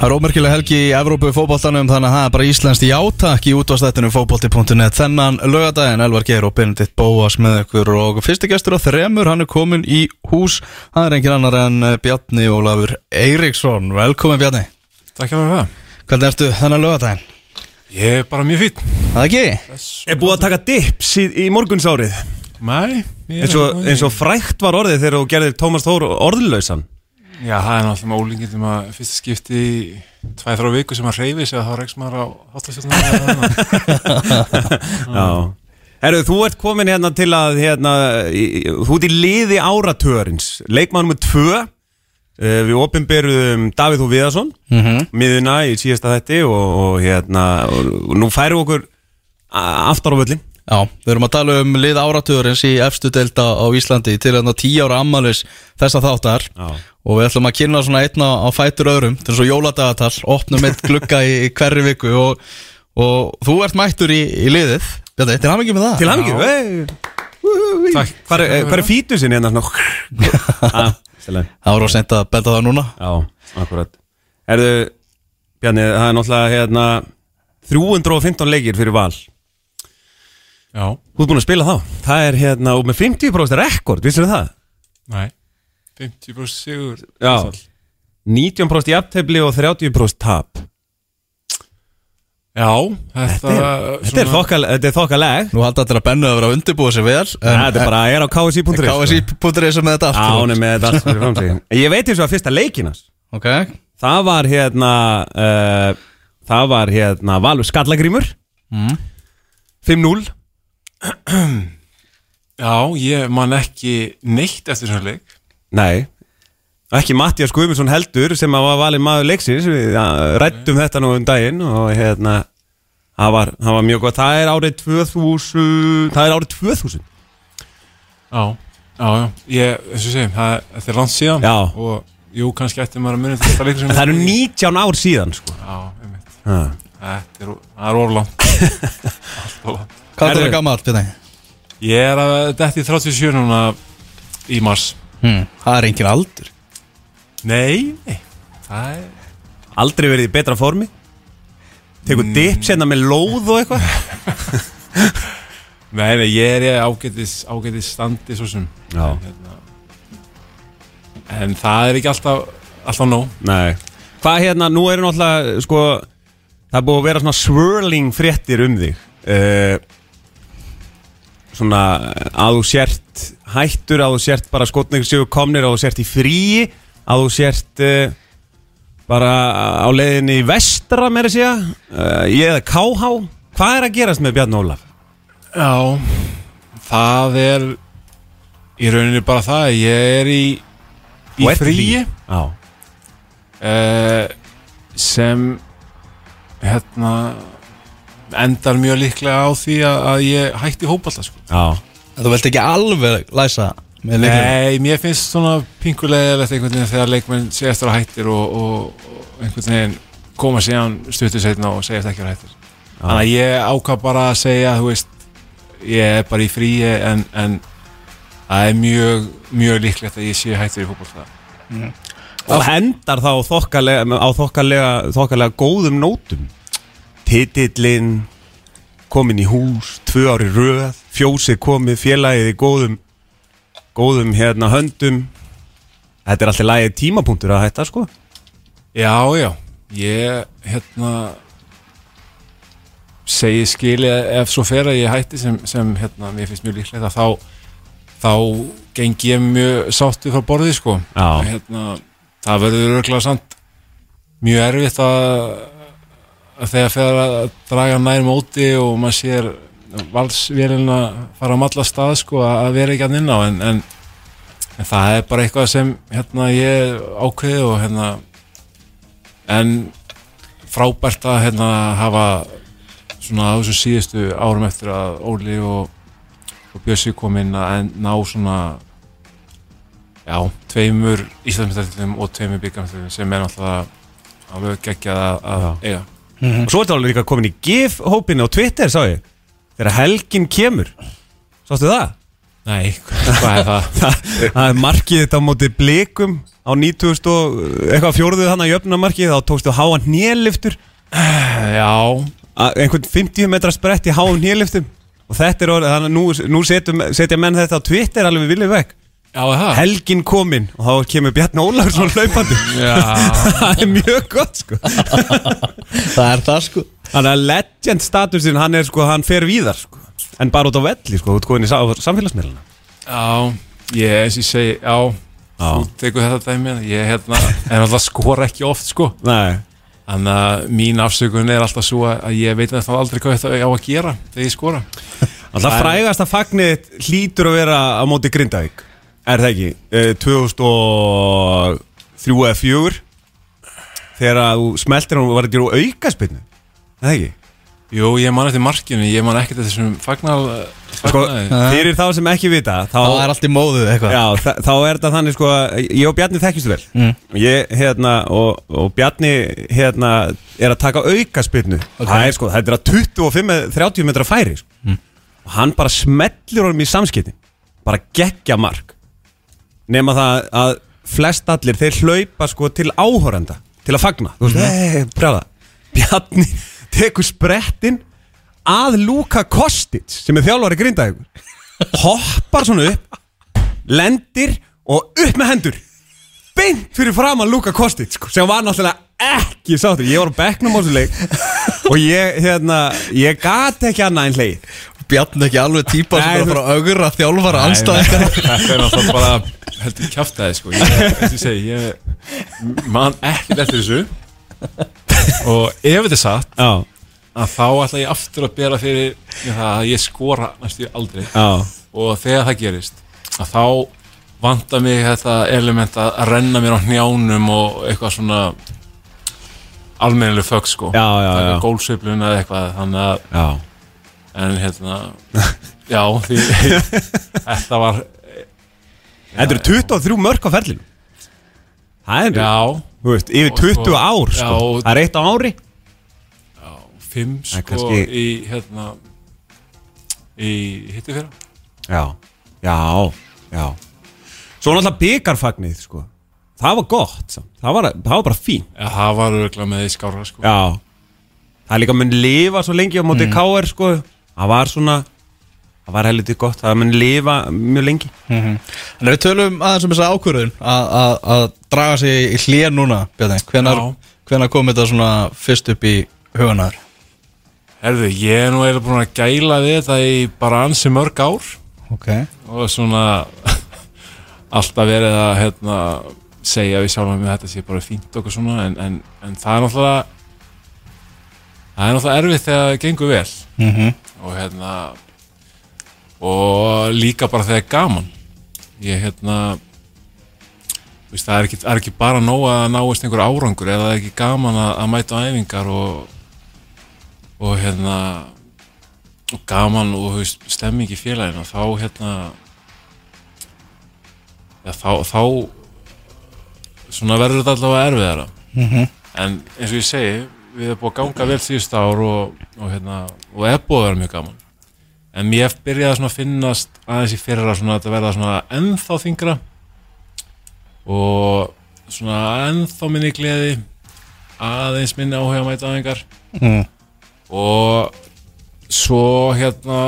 Það er ómerkileg helgi í Evrópu fótboltanum þannig að það er bara íslenskt játak í útvastættinu fótbolti.net þennan lögadaginn Elvar Geir og Benedikt Bóas með ykkur og fyrsti gestur á þremur hann er komin í hús. Hann er engin annar en Bjarni Ólafur Eiríksson. Velkomin Bjarni. Takk fyrir það. Hvernig ertu þennan lögadaginn? Ég er bara mjög fýtt Það ekki? Er búið að taka dips í, í morgunsárið? Nei ég eins og, ekki- eins og frækt var orðið þegar þú gerðir Tómas Þór orðlausan Já, það er náttúrulega með ólingið þegar maður fyrst skipti í tvæð þrjá viku sem maður reyfi sig að þá reyks maður á hátlasjóðunum Já. Herru, þú ert komin hérna til að hérna, í, þú ert í liði áratörins leikmannum með tvö. Uh, við opinberuðum Davíð Þú Viðarsson Mm -hmm. miðuna í síðasta þetti og, og hérna og, og nú færum við okkur aftar á völlin Já, við erum að tala um lið áratugurins í efstu delta á Íslandi til þarna tíu ára ammalis þessa þáttar. Já. og við ætlum að kynna svona einna á fætur öðrum til svo jóladagatal, opnum eitt glugga í, í hverri viku og, og þú ert mættur í, í liðið. Þetta, til hann ekki með það. Til hann ekki Takk. Hvað er, er fítusin hérna? Nó? ah. Það var á sent að benda það núna. Já, akkurat. Erðu, Bjarni, það er náttúrulega hérna 315 leikir fyrir val Já, Þú ert búin að spila þá? Það er hérna, og með 50% rekord, vissir það? nei. 50% sigur Já. hlutfall. 19% jafntefli og 30% tap. Já, þetta, Þetta er, þetta er, þokkal, þetta er þokkaleg. Nú halda allir að bennu að vera að undirbúa sig vel Þetta er bara, er á KSI.is KSI.is með þetta allt er með þetta allt fyrir framsækjum Ég veit eins og að fyrsta leikinas Ok, Það var hérna uh, Það var hérna Valur Skallagrímur. Mm. 5-0 Já, ég man ekki neitt eftir svona leik. Nei. Ekki Mattias Guðmundsson heldur sem að var valið maður leiksins. Við rættum þetta nú um daginn og hérna það var, það var mjög gott. Það er árið 2000 Það er árið 2000 Já, já, já. Ég, eins og segjum, það, er langt síðan Já. Og jú, kannski ætti maður að muni þetta leikur sem það eru 19 ár síðan sko. Já. Þetta er, það er orðlangt Allt of langt hvað er það gammal, Bjarni? Ég er að detti 37 núna í mars Hmm. Það er engin aldur Nei, nei Það er Aldrei verið í betra formi Tekur mm. dips hérna með lóð og eitthvað Nei, nei, ég er ágætis, ágætis standi svo sem Já. hérna. En það er ekki alltaf Alltaf nóg Nei Hvað hérna, nú eru náttúrulega sko Það er búið að vera svona swirling fréttir um þig uh, Svona að þú sért hættur Að þú sért bara skotnir séu komnir Að þú sért í fríi Að þú sért uh, bara á leiðinni í vestra meira að segja. Uh, Ég eða KH Hvað er að gerast með Bjarn Ólaf? Já Það er Í rauninni bara það Ég er í Í fríi. Uh, Sem Hérna Endar mjög líklega á því að, ég hætti hópallta sko. Já. Þú vilt ekki alveg læsa með leikinu Nei, mér finnst svona pingulegilegt einhvern veginn þegar leikmenn segja eftir að hættir og, og, einhvern veginn koma síðan stuttu setna og segja eftir ekki að hættir. Þannig að ég ákvað bara að segja, þú veist, ég er bara í fríi en, en það er mjög, mjög líklegt að ég sé hættur í fótbolta. Og hendar þá þokkalega, á þokkalega, þokkalega góðum nótum Titillinn komin í hús, tvö ári röð Fjósið komið, félagið í góðum Góðum hérna höndum. Þetta er alltaf lagið tímapunktur að hætta sko. Já, já, ég, hérna, segi skili ef svo fer að ég hætti sem, sem hérna, mér finnst mjög líklegt að þá, þá geng ég mjög sáttu frá borðið, sko. Hérna, það verður örgulega samt mjög erfitt að þegar fer að draga nær móti og maður sér valsvélina fara á malla stað, sko, að að vera ekki að inn á, en, en, en það er bara eitthvað sem, hérna, ég ákveði og, hérna, en frábært að hérna hafa svona á þessum síðustu árum eftir að Óli og, og Bjössi kom inn að ná svona já, tveimur Íslandsmyndalum og tveimur byggamstöðum sem er náttúrulega alveg geggjað að, að eiga Og svo er alveg líka komin í GIF-hópinu á Twitter, sá ég. Þegar helgin kemur. Sástu það? Nei, hvað er það? Það er markið þetta á móti blikum á á 90 og eitthvað fjóruðu hann að jöfnumarki þá tókstu háan hnéliftur Já, einhvern 50 metra sprett í háan hnéliftum og þetta er orðið, þannig að nú, nú setja menn þetta á Twitter alveg viljum vekk já Helgin kominn og þá kemur Bjarni Ólarsson hlaupandi. Já, Það er mjög gott sko. Það er það sko. Þannig að legend statusin hann er sko, hann fer víðar sko. En bara út á velli sko, út góðin í sa- samfélagsmiðluna já, ég eins og ég segi, já, þú tekur þetta dæmi Ég hérna, en alltaf skora ekki oft sko. Nei. Þannig að mín afsökun er alltaf svo að ég veit að það aldrei hvað þetta á að gera þegar ég skora. Alltaf frægast að fagnið hlýtur að vera á móti Grindavík Er það ekki? Eh, 2003 eða 4 Þegar að þú smeltir hún var þetta úr aukaspinnu Er það ekki? Jú, ég man eftir markinu, ég man ekkert eftir þessum fagnal Sko, fyrir þá sem ekki vita þá, Það er allt í móðu eitthvað Já, þa- þá er þetta þannig sko að Ég og Bjarni þekkistu vel Mm. Ég, hérna, og, og Bjarni hérna, er að taka auka spyrnu Það er sko, þetta er að 25-30 metra færi sko. Mm. Og hann bara smellir honum í samskipti Bara geggja mark Nema það að flest allir Þeir hlaupa sko til áhorenda Til að fagna Þú veist, mm. brjáða Bjarni tekur sprettin að Luka Kostic sem er þjálfari grindaðið hoppar svona upp lendir og upp með hendur. Beint fyrir fram að Luka Kostic sko, sem var náttúrulega ekki sáttur. Ég var á bekknum á þessu leik og ég, hérna, ég gati ekki annað en hlegi Bjarni ekki alveg típa sem er að fara að augra þjálfara anstæðingar Þetta er náttúrulega bara heldur kjáftæði sko? Ég, segi, ég man ekkert eftir þessu. Og ef þetta er satt já, að þá ætla ég aftur að bera fyrir það að ég skora næstu aldrei. Já, og þegar það gerist að þá vantar mig þetta element að renna mér á hnjánum og eitthvað svona almennileg fögg sko. Já, já, já. gólsveiflun eða eitthvað þannig að já. En hérna já því þetta var þetta eru 23 mörk á ferlinu það er, já. Þú veist, yfir Og sko- 20 ár sko. já, það er eitt á ári. Fimm Það er sko kannski- í hérna í hitti fyrra já, já, já. Svo náttúrulega byggarfagnið sko. það var gott samt. það var, það var bara fín ja, það var örgulega með í skára sko. Já. Það er líka mun lifa svo lengi á móti Mm. KR sko Það var svona Það var heldur gott Það mun lifa mjög lengi. En ef við tölum aðeins um þessa ákvörðun að- að að draga sig í hlýja núna hvenar, kom þetta svona fyrst upp í hugunar? Herðu, ég er nú eiginlega búin að gæla við þetta í bara ansi mörg ár. Ok. Og svona alltaf verið að hérna, segja við sjálfum að þetta sé bara fínt okkur svona en, en, en það er náttúrulega það er náttúrulega erfitt þegar það gengur vel. Mm -hmm. Og hérna og líka bara þegar gaman ég hérna veist, það er ekki, er ekki bara nóg að náist einhver árangur eða það er ekki gaman að, að mæta æfingar og og hérna og gaman og veist, stemming í félaginu þá hérna ja, þá, þá svona verður þetta allavega erfiðara Mhm. en eins og ég segi við erum búið að ganga vel síðust ár og, og, hérna, og að vera mjög gaman en mér byrjaði að finnast aðeins í fyrra svona að þetta verða ennþá þingra og svona ennþá minni gleði aðeins minni áhuga mæta aðengar Mm. og svo hérna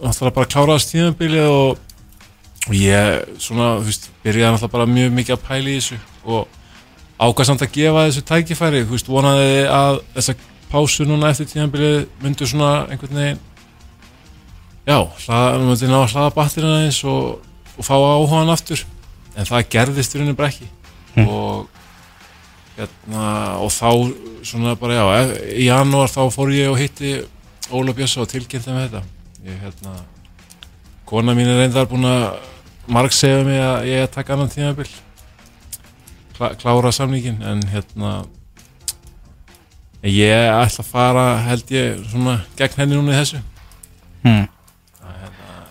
náttúrulega bara kláraðast tímabilið og, og ég svona, þú veist, byrjaði náttúrulega bara mjög mikið að pæla í þessu og ákvað samt að gefa þessu tækifæri þú veist, vonaði að þessa pásu núna eftir tímabilið myndu svona einhvern veginn já, hlaða, myndi ná að hlaða batterina eins og, og fá áhugaðan aftur. En það gerðist í rauninni bara ekki. Og hérna, og þá svona bara já, e- í janúar þá fór ég og hitti Óla Bjössa og tilkynnti með þetta. Ég hérna kona mín er reyndar búin að marg segja mig að ég er að taka annan tímabil. Klá, klára samningin en hérna ég ætla að fara held ég svona gegn henni núna í þessu. Mm.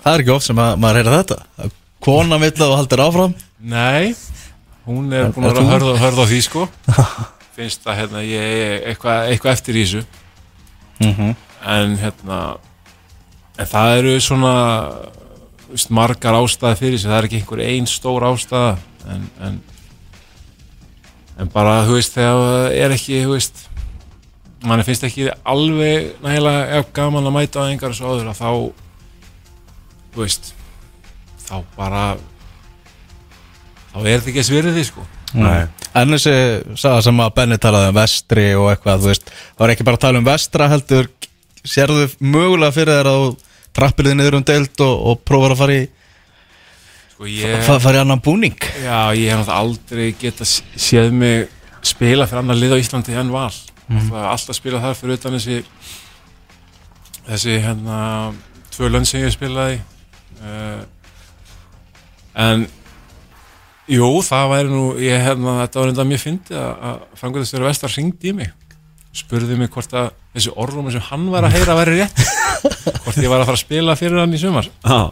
Það er ekki oft sem að, maður heyra þetta. Kona vill að þú haldir áfram. Nei, hún er búin að hörða, hörða á því sko. Finnst að hérna, ég er eitthvað eitthva eftir í þessu. Mm -hmm. en hérna en það eru svona veist, margar ástæði fyrir þessu. Það er ekki einhver ein stór ástæða en, en en bara, þú veist, þegar það er ekki, þú veist manni finnst ekki alveg nægilega ef gaman að mæta á engar svo áður að þá þú veist þá bara þá er þetta ekki að svirði því sko Nei. En þessi saga sem að Benni talaði um vestri og eitthvað, þú veist Það var ekki bara að tala um vestra heldur Sérðu mögulega fyrir þér að þú trappir þið niður um deild og, og prófar að fara í, sko ég, fa fara í annan búning? Já, ég hef aldrei geta séð mig spila fyrir annar lið á Íslandi en val. Mm. er alltaf spilað þar fyrir utan þessi þessi hérna tvö lönd sem ég spilaði. Uh, en jú, það væri nú ég hérna, þetta var enda mjög fyndið að, að framkvæmdastjóri Vestar ringdi í mig. Spurði mig hvort að þessi orðrumi sem hann var að heyra væri rétt. Hvort ég var að fara að spila fyrir hann í sumar. Já,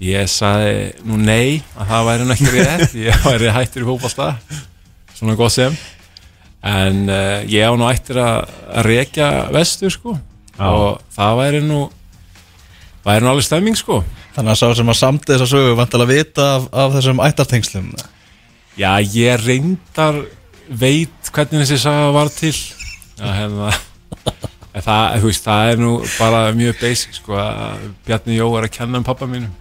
Ég sagði nú nei að það væri nú ekki rétt. Ég væri hættur í fótballta svona gott sem. En uh, ég á nú ættir að, að rekja vestur sko. Já. og það væri nú væri nú alveg stemming sko. Þannig að sá sem að samt þess að sögu vantilega að vita af, af þessum ættartengslum Já, ég reyndar veit hvernig þessi saga var til. Já, hérna en það, þú veist, það er nú bara mjög basic sko að Bjarni Jó er að kenna um pappa mínum.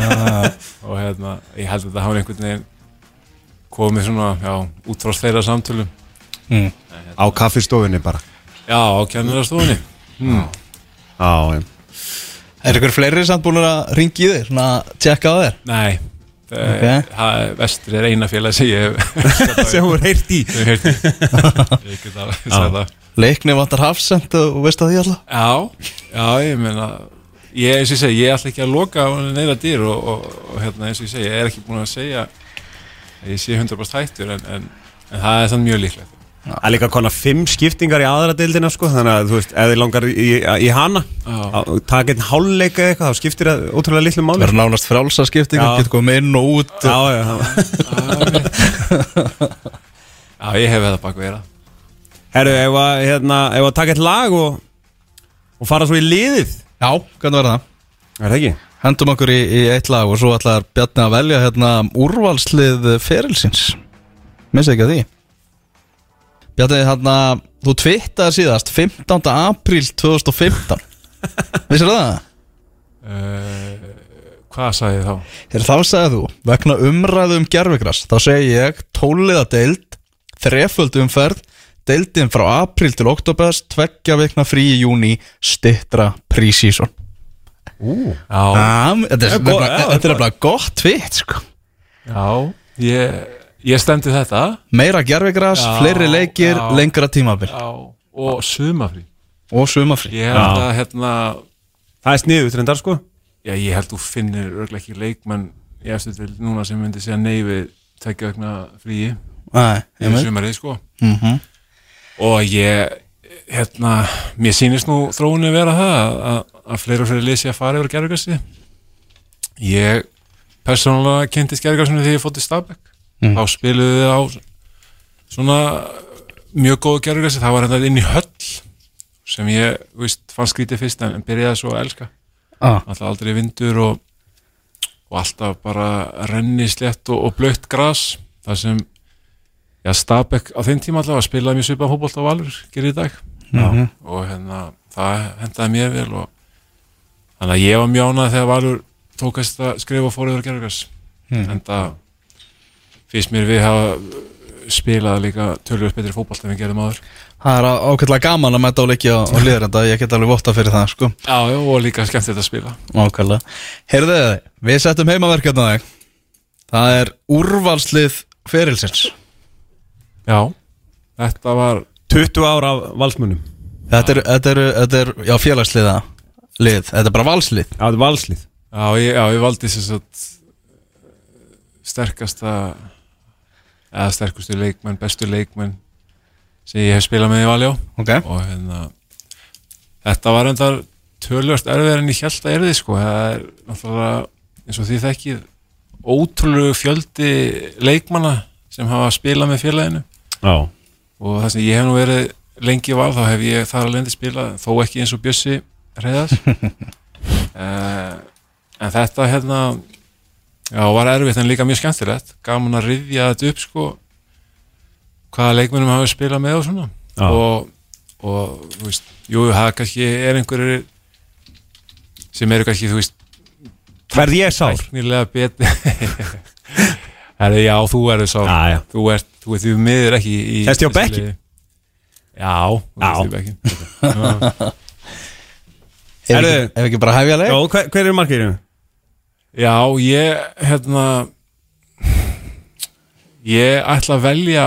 Og hérna, ég held að þetta hafa einhvern veginn komið svona, já, út frá þeirra samtölum. Mm. á kaffistofunni bara? Já, á kennarastofunni. Hmm. Já, já Er ykkur fleiri samt búin að ringi í þig, svona að tjekka á þér? Nei, Ok. okay. Vestri er eina félag sem ég hef sem hún heyrt í. Ég hef heyrti Ég get alveg sagt það Leikni vantar hafsend og veist að því alltaf? Já, já, ég meina ég, eins og ég segi, ég ætla ekki að loka neina dýr og, og, og hérna eins og ég segi, ég er ekki búin að segja að ég sé 100% hættur en, en, en það er þannig mjög líklegt. Það er líka konar fimm skiptingar í aðra deildina sko, þannig að þú veist, ef þið langar í, í hana Já. taka einn hálfleika eða eitthvað, þá skiptir það ótrúlega litlu máli. Það er nánast frálsa skipting, Já. getur komið inn og út. Já, já, já Já, ég hef það bak vera Herru, ef að, hérna, ef að taka eitt lag og, og fara svo í liðið Já, hvernig var það? Er það ekki? Hendum okkur í, í eitt lag og svo ætlar Bjarni að velja hérna úrvalslið ferilsins Missi ekki að því Bjarni, hérna, þú twittaði síðast 15. apríl 2015 Vissir það? uh, Hvað sagði ég þá? Hér þá sagði þú, vegna umræðu um gerfigras þá segi ég tóliða deild þreföld umferð deildin frá apríl til oktobers tveggja vikna frí í júni stittra prísíson Já, Þetta er er nefnilega gott tvitt sko. já ég, ég stemdi þetta. Meira gerfigras, Já, fleiri leikir, já. lengra tímabil. Já, og sumafrí. Og sumafrí. Ég held að hérna Það er sniðut reyndar sko. Já, ég held þú finnir örglega ekki leikmann í eftir til núna sem myndi segja nei við tekja vegna fríi veit sumarið sko. Mm -hmm. Og ég hérna, mér sýnist nú þróunni vera það að, að, að fleiri og fleiri lýsi að fara yfir gerðugassi ég persónulega kynntist gerðugassinu þegar ég fótt í Stabæk. Mm. þá spiluðu þið á svona mjög góðu gerðugassi það var hérna inn í höll sem ég víst, fann skrítið fyrst en, byrjaði svo að elska. Ah, alltaf aldrei vindur og, og alltaf bara renni slétt og, og blöytt gras það sem já, Stabæk á þeim tíma allavega spilaði mjög svipað hóbolt á Valur gerir í dag. Mhm. og hérna, það hendaði mér vel og þannig að ég var mjög ánað þegar Valur tókast að skrifa og fór yfir gerðugas Mhm. en það finnst mér við hafa spilað líka tölvöld betri fótbolt en við gerðum áður. Það er ákveðlega gaman að mæta á leiki á, á liðrenda Ég get alveg votta fyrir það sko. Já, já, og líka skemmtilegt að spila. Ákveðlega Heyrðu þið, við settum heimaverkefna þig. Það er úrvalslið ferilsins já, þetta var 20 ára af valsmunum. Þetta er, þetta er, þetta er já, félagsliða lið, þetta er bara valslið. Já, þetta er valslið. Já, ég, já, ég valdi þess að sterkasta eða sterkustu leikmenn, bestu leikmenn sem ég hef spilað með í Valjó Ok, og hérna þetta var endar tölvöld erfiðar en ég held að erði sko, það er náttúrulega eins og því þekkið ótrúlegu fjöldi leikmanna sem hafa spilað með félaginu Já og það sem ég hef nú verið lengi val þá hef ég þar alveg spilað þó ekki eins og Bjössi reyðas uh, en þetta hérna já var erfitt en líka mjög skemmtilegt gaman að riðja þetta upp sko hvaða leikmennum hafa spilað með og svona Já. og, og þú veist, jú, það kannski er einhverjir sem eru kannski, þú veist Verð ég sár? betri Herri, já, þú erður sá Já, já. þú ert, þú ert því miður ekki í ég á bekki? Já, sest í bekkin Ef Herðu. ekki, ef ekki bara hefja leik Já, hver, hver er markirinu? Já, ég, hérna Ég ætla að velja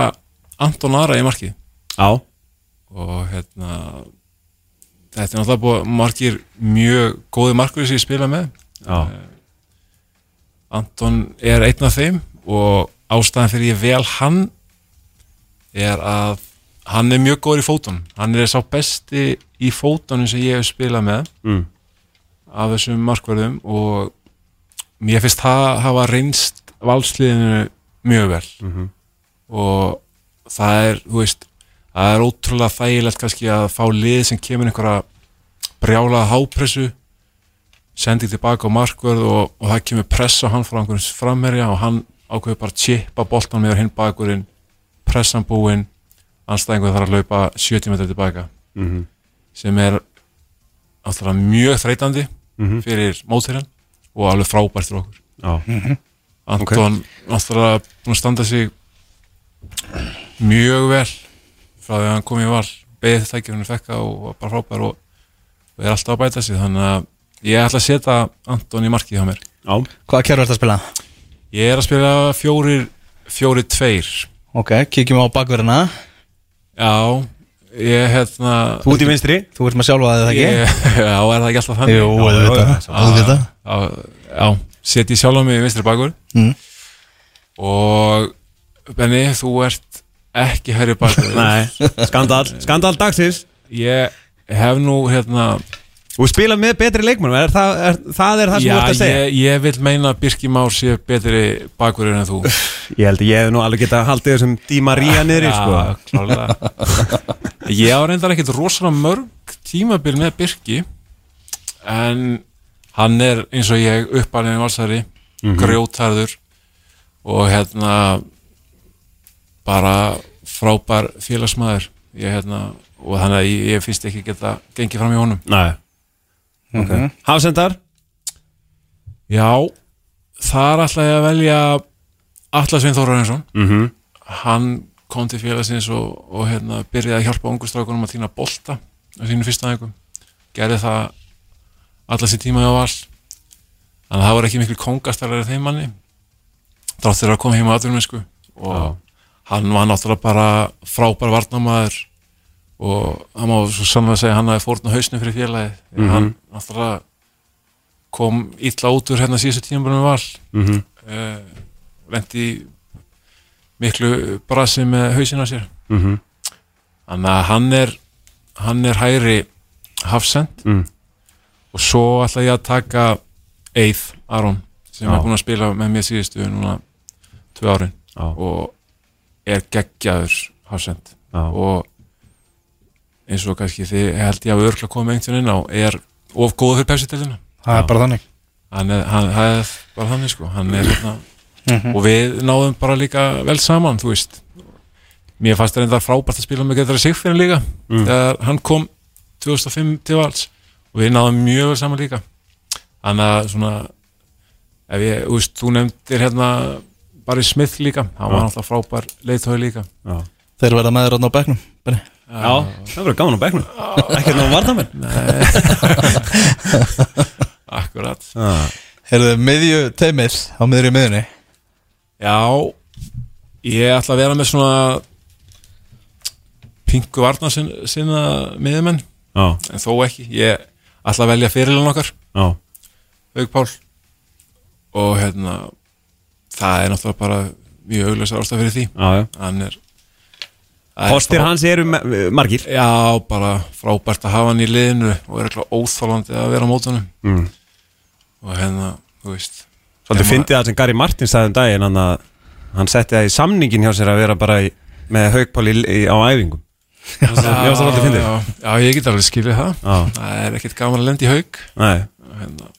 Anton Ara í markið Já og hérna þetta er náttúrulega búið margir mjög góði markur sem ég spila með Já, Anton er einn af þeim og ástæðan fyrir ég vel hann er að hann er mjög góður í fótunum. Hann er sá besti í fótunum sem ég hef spilað með. Mm. af þessum markverðum og mér finnst það hafa reynst valsliðinu mjög vel. Og það er, þú veist það er ótrúlega þægilegt kannski að fá lið sem kemur einhverja brjálaða hápressu sendi tilbaka á markverð og, og það kemur press á hann frá einhverjum framherja og hann ákveður bara að chippa boltan með hinn bakurinn pressan búinn anstæðingur þarf að laupa 70 metrar tilbaka. Mhm. sem er náttúrulega mjög þreytandi Mhm. fyrir mótherjan og alveg frábært fyrir okkur. Já, Anton náttúrulega búin að standa sig mjög vel frá því að hann kom í val. Beðið þækir hann fekka og var bara frábær og, og er alltaf að bæta sig. Þannig að ég ætla að setja Anton í markið hjá mér. Já. Hvaða kerfi ert að spila? ég er að spila fjórir fjórir tveir Ok, kíkjum á bakverðina já, ég hérna Þú út í vinstri Þú ert með sjálfa þig það ekki? ég, já, er það ekki alltaf þannig Jú, Já, auðvitað já, já. Auðvitað já, já, setji sjálf á mig í vinstri bakur Mm. og Benni, þú ert ekki herri bakur Nei, skandal Skandal dagsins ég hef nú hérna Þú spila með betri leikmann er það, er, það er það sem þú ert að segja? ég, ég vil meina að Birki Már sé betri bakurinn en þú. Ég held að ég hef nú alveg geta haldið þessum Di Maria niðri sko. Já, klárlega. Ég á reyndar ekkert rosalega mörg tímabil með Birki en hann er eins og ég uppalinn í valsari grjótarður og hérna bara frábær félagsmaður. Ég, hérna, og þannig að ég, ég finnst ekki geta gengið fram í honum. Nei okay. Hafsendar? Já, þar ætla ég að velja Atlas Svein Þórarinsson mm -hmm. hann kom til félagsins og, og hérna, byrjaði að hjálpa ungu strákunum að týna bolta á sínu fyrsta aðeikum gerði það alla sér tíma á all þannig að það var ekki miklu kongastarlega þeim manni þrátt þegar að koma heima aðuruminsku og Já. hann var náttúrulega bara frábær varnamaður og hann má svo segja að hann hafi fórn á hausnum fyrir félagið mm Mhm. hann náttúrulega kom illa út úr hérna síðustu tíma með val Mm -hmm. uh, lendi í miklu brasi með hausinn á sér Mm -hmm. þannig að hann er hann er hægri hafsend Mm. og svo ætla ég að taka Eith Aron sem Já. er búin að spila með mér síðustu núna tvö árin Já. og er geggjaður hafsend og eins og kannski þið held ég að örgla koma einhvern veginn á er of góð fyrir pepsi-tildina Það er bara þannig hann er, hann, hann er bara þannig sko hann er hérna Mhm. og við náðum bara líka vel saman þú veist mér fannst það reyndar frábært að spila með Gretar Sigfinn líka Mm. þegar hann kom 2005 til vals og við náðum mjög vel saman líka þannig að svona ef ég, þú veist, þú nefndir hérna Barry Smith líka, hann var Já. náttúrulega frábær leiðtói líka Já. Þeir verða með þér á bekknum Benni. Já, það verður gaman á bekknum. Ekkert ná varnamenn akkurat. Heyrðu, miðju teimið á miðri miðunni Já, ég ætla að vera með svona pingu varna sinna, sinna miðumenn, Já, en þó ekki. Ég ætla að velja fyrirlun okkar. Já, Haug Pál. Og hérna það er náttúrulega bara mjög auglösa ástæð fyrir því. Já, já. hann það er Kostir hans eru margir. Já, bara frábært að hafa hann í liðinu og er eitthvað óþálandi að vera á mótunum mm. og hérna, þú veist Svolítið Nema- fyndið það sem Gary Martin sagði um daginn hann, að, hann setti það í samningin hjá sér að vera bara í, með haugpál í, í, á æfingum. Svolítið fyndið. já, já, ég get alveg skilið það. Já, það er ekkert gaman að lenda í haug nei, og, hérna,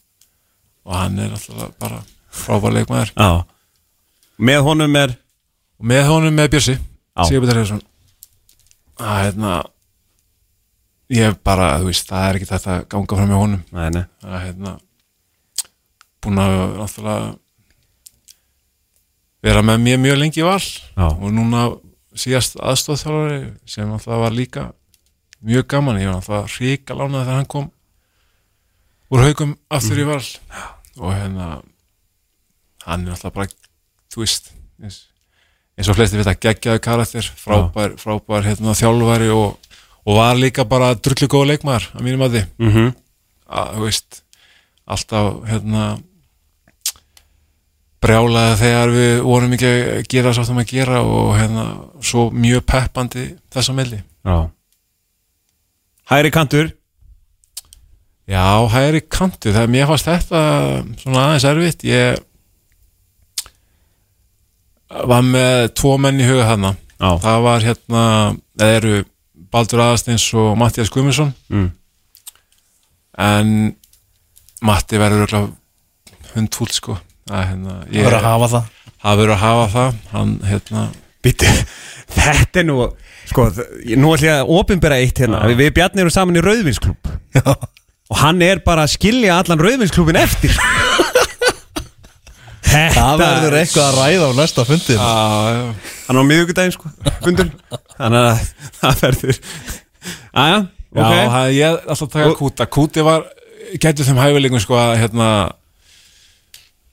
og hann er alltaf bara frábær leikmaður. Já. Með honum er og með honum með Björsi Já. Sigurbjörn Hreifsson að hérna ég bara, þú veist, það er ekki þetta að ganga fram með honum. Nei, nei. Að hérna búin að náttúrulega vera með mér mjög lengi í val. Já. og núna síðast aðstofþjálfari sem náttúrulega var líka mjög gaman, ég var náttúrulega ríka lánað þegar hann kom úr haugum aftur í val. Og hérna hann er náttúrulega bara, þú veist eins, eins og flesti vita geggjaðu karakter, frábær, frábær hérna, þjálfari og, og var líka bara drullu góð leikmaður að mínum að því mm -hmm. að, þú veist alltaf hérna brjálaði þegar við vorum ekki að gera svo áttum að gera og hérna svo mjög peppandi þess að milli. Já. Hæri kantur. Já, hægri kantu, það er mér fannst þetta svona aðeins erfitt. Ég var með tvo menn í huga þarna. Já. Það var hérna, eða eru Baldur Aðarsteins og Mattias Guðmundsson. Mm. en Matti verður hundfúll sko. Að hérna, ég, Það verður að hafa það. Það verður að hafa það. Hann hérna Býttu, þetta er nú Sko, nú ætlum ég að opinbera eitt hérna. Já. Við Bjarni erum saman í Rauðvinsklub Já. Og hann er bara að skilja allan Rauðvinsklubin eftir Þetta Það verður eitthvað að ræða á næsta fundi. Já, já. Hann er á miðvikudaginn sko Fundur Þannig að það verður Æja, Já, ok. það, ég er alltaf að taka Og- kúta. Kúti var, getur þeim hæfileikum sko að hérna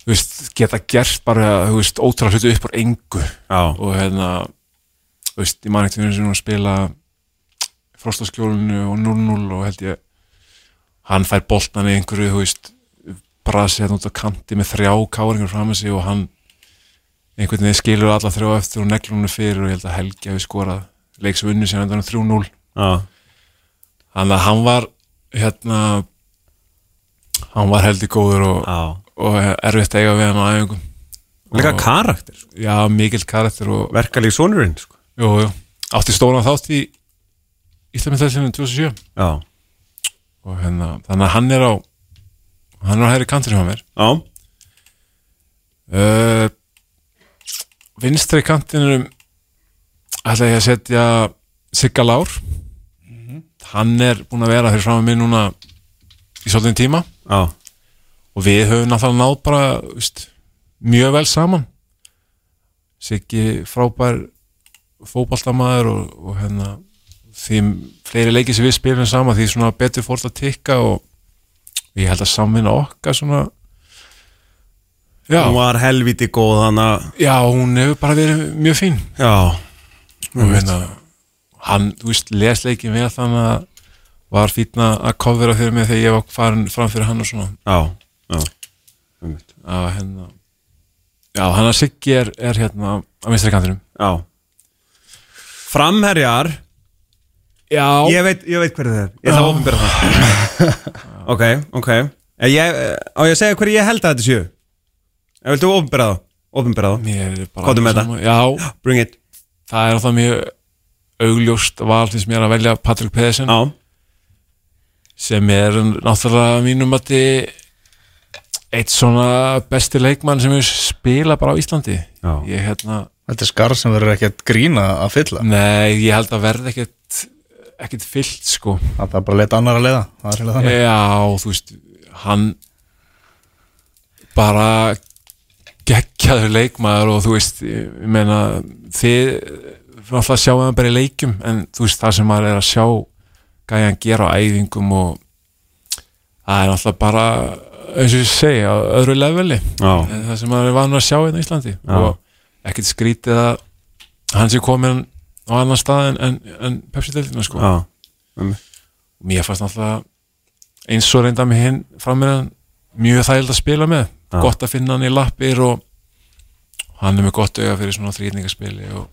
þú veist, geta gert bara þú veist, ótrúlega hlutu upp úr engu. Já, og hérna þú veist, ég man ekkert fyrir sem að spila frostaskjólinu og 0-0 og held ég hann fær boltan í einhverju, þú veist brasi hérna út á kanti með þrjá káringar fram með sig og hann einhvern veginn skilur alla þrjá eftir og neglunum fyrir og ég held að Helgi hafi skorað leiks vunni sem endan 3-0 já, Þannig að hann var hérna hann var heldur góður og, og erfitt eiga við hann á æfingum. Og- karakter sko. Já, mikill karakter og Verkalík sonurinn sko. jú, jú, átti stóran þátt í Íslamindælsinu 2007 Já, og hérna, þannig að hann er á hann er á hægri kantur hjá mér. Já, uh, vinstri kantinum ætla ég að setja Sigga Lár. Hann er búinn að vera fyrir fram að mig núna í svolítið tíma. Já. Og við höfum náttúrulega náð bara veist, mjög vel saman. Siggi frábær fótballtamaður og, og hérna því fleiri leikir sem við spilum saman því svona betur fórt að tikka og ég held að samvinna okkar svona já, Hún var helviti góð hann að já hún hefur bara verið mjög fín. Já, og hérna hann, þú veist, les leikin vel þannig að var fýtna að kofvera fyrir mig þegar ég var farin fram fyrir hann og svona. Já, já. Að hérna já, hann að Siggi er, er hérna á vinstri kantinum Já. Framherjar. Já, Ég veit, ég veit hverju það er. Ég ætla að opinbera það Ok, ok. Eh, ég, Á ég að segja hverju ég held að þetta séu? Ef viltu opinbera það Opinbera það mér er bara Komdu með sama- já, Bring it. Það er alltaf mjög augljóst val finnst mér að velja Patrik Pedersen Já, sem er náttúrulega að mínum að eitt svona besti leikmann sem við spila bara á Íslandi. Já. ég hérna Þetta er skar sem verður ekkert grína að fylla. Nei, ég held að verði ekkert ekkert fyllt sko. Það er bara að leta annar að leiða. Er Já, þú veist hann bara geggjaður leikmaður og þú veist, ég meina þið náttúrulega sjáum það bara í leikjum en þú veist það sem maður er að sjá gæjan gera á æfingum og það er náttúrulega bara eins og ég segi á öðru leveli það sem maður er vanur að sjá hérna í Íslandi. Já. og ekkert skrítið að hann sé komin á annan stað en, en, en Pepsi-deildina sko. Já og mér fannst náttúrulega eins og reynda með hinn frammeðan mjög þægild að spila með. Já. gott að finna hann í lappir og hann er með gott auga fyrir svona þrýningaspili og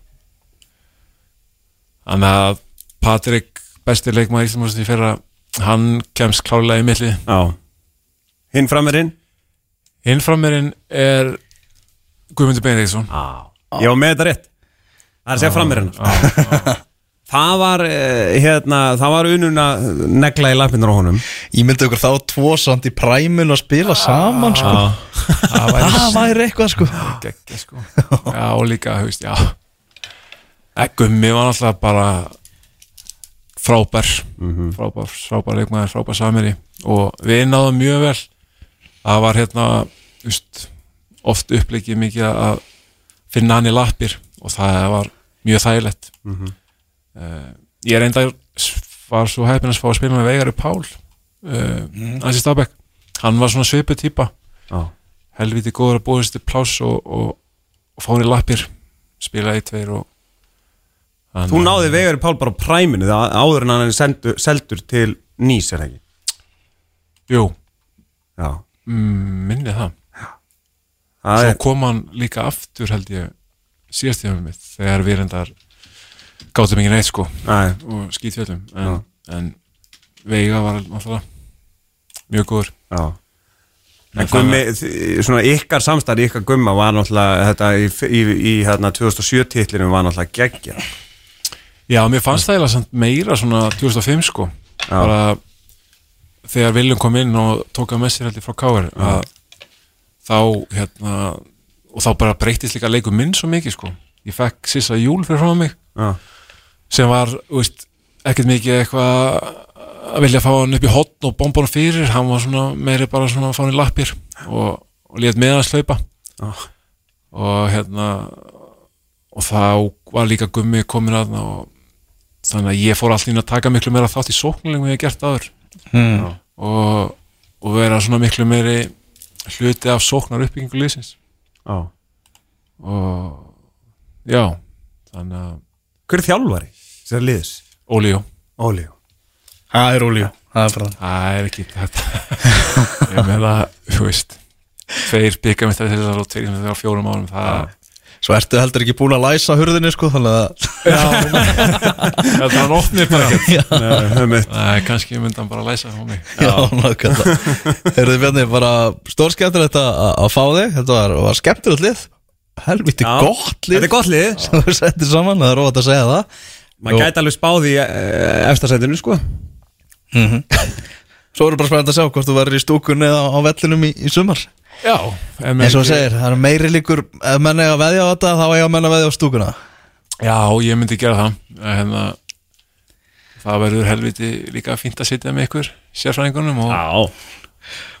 þannig að Patrik besti leikmaður Íslandmárst í fyrra hann kemst klálega í milli. Já. Hinn framherinn hinn frammeðin er Guðmundur Benediktsson. Já. Ég var með þetta rétt Það er að segja framherinn Já, Það var, eh, hérna, það var unun að negla í lappinnar á honum. Ég myndi okkur þá tvo samt í præmun að spila saman sko. það væri Það væri eitthvað sko. Geggja sko. Já og líka, þú veist, já. Eh, Gummi var náttúrulega bara frábær. Frábær, frábær leikmaður, frábær samiri og við náðum mjög vel. Það var hérna just, oft uppleikið mikið að finna hann í lappir. Og það var mjög þægilegt. Mm ég reynda var svo heppinn að fá að spila með Veigari Pál uh, Ansi Stabæk. Hann var svona svipu típa Já. helviti góður að sér til pláss og, og, og hann í lappir spila í tveir og hann, Þú náði Vegari Pál bara á præminu það áður en hann er seldur til Nýs er það ekki? jú, mm, minni það svo er, kom hann líka aftur held ég síðast tíma mitt þegar við reyndar gátum ekki neitt sko Nei, og skítfjöldum en, en Veiga var náttúrulega mjög góður. Já. En gummi, svona ykkar samstæði ykkar gumma var náttúrulega þetta í, í, í hérna 2007 titlinum var náttúrulega geggja Já, mér fannst það eiginlega samt meira svona 2005 sko. Bara þegar Viljum kom inn og tók að með sér heldur frá Káir að þá hérna og þá bara breytist líka leikum minn svo mikið sko. Ég fekk Sissa Júl fyrir frá mig Já, sem var, veist, ekkert mikið eitthvað að vilja fá hann upp í hotn og bomba hann fyrir, hann var svona meiri bara svona að fá hann í lappir og, og létt með að slaupa Já. og hérna og þá var líka gummi komin að og þannig að ég fór alltaf inn að taka miklu meira þátt í sóknulegum en ég hef gert aður mm. og, og vera svona miklu meiri hluti af sóknar uppbyggingu liðsins já. Og já, þannig að Hver er þjálfari? Sér liðs? Óljó Óljó Það er ólíu Það er bara Það er ekki þetta. Ég meina, þú veist Tveir byggamistrar til þessar og tveir sem þegar fjórum árum Það Svo ertu heldur ekki búin að læsa hurðinni sko Þannig að Það var opnið bara Nei, kannski myndi hann bara læsa á mig Já, nákvæmlega. Heyrðu Bjarni, bara stórskemmtilegt að að fá þig. Þetta var, var skemmtilegt lið. Helviti Já. gott lið. Þetta er gott lið. Sem við settum saman, það er rót að segja það. Man gæti alveg spáð í uh, efstasætinu sko. Svo eru bara spennandi að sjá hvort þú verður í stúkunni eða á vellinum í, í sumar Já. En eins og þú segir, það er meiri líkur. Ef menn eiga að veðja á þetta, þá eiga menn að veðja á stúkuna. Já, ég myndi gera það. Hérna, Það verður helviti líka fínt að sitja með ykkur Sérfræðingunum og Já.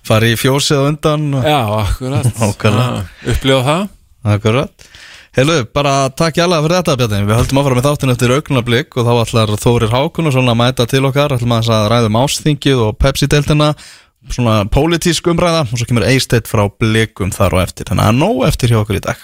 Fari í fjósið á undan og... Já, akkurat. Nákvæmlega. Já, Upplifa það. Akkurat. Heilu, bara takk hjá fyrir þetta Bjarni. Við höldum áfram með þáttinu eftir augnablik og þá ætlar Þórir Hákun og svona að mæta til okkar. Ætlum að að ræðum ásþingið og Pepsi-deildina svona pólitísk umræða og svo kemur Eistedd frá blikum þar og eftir. Þannig að nóg eftir hjá okkur í dag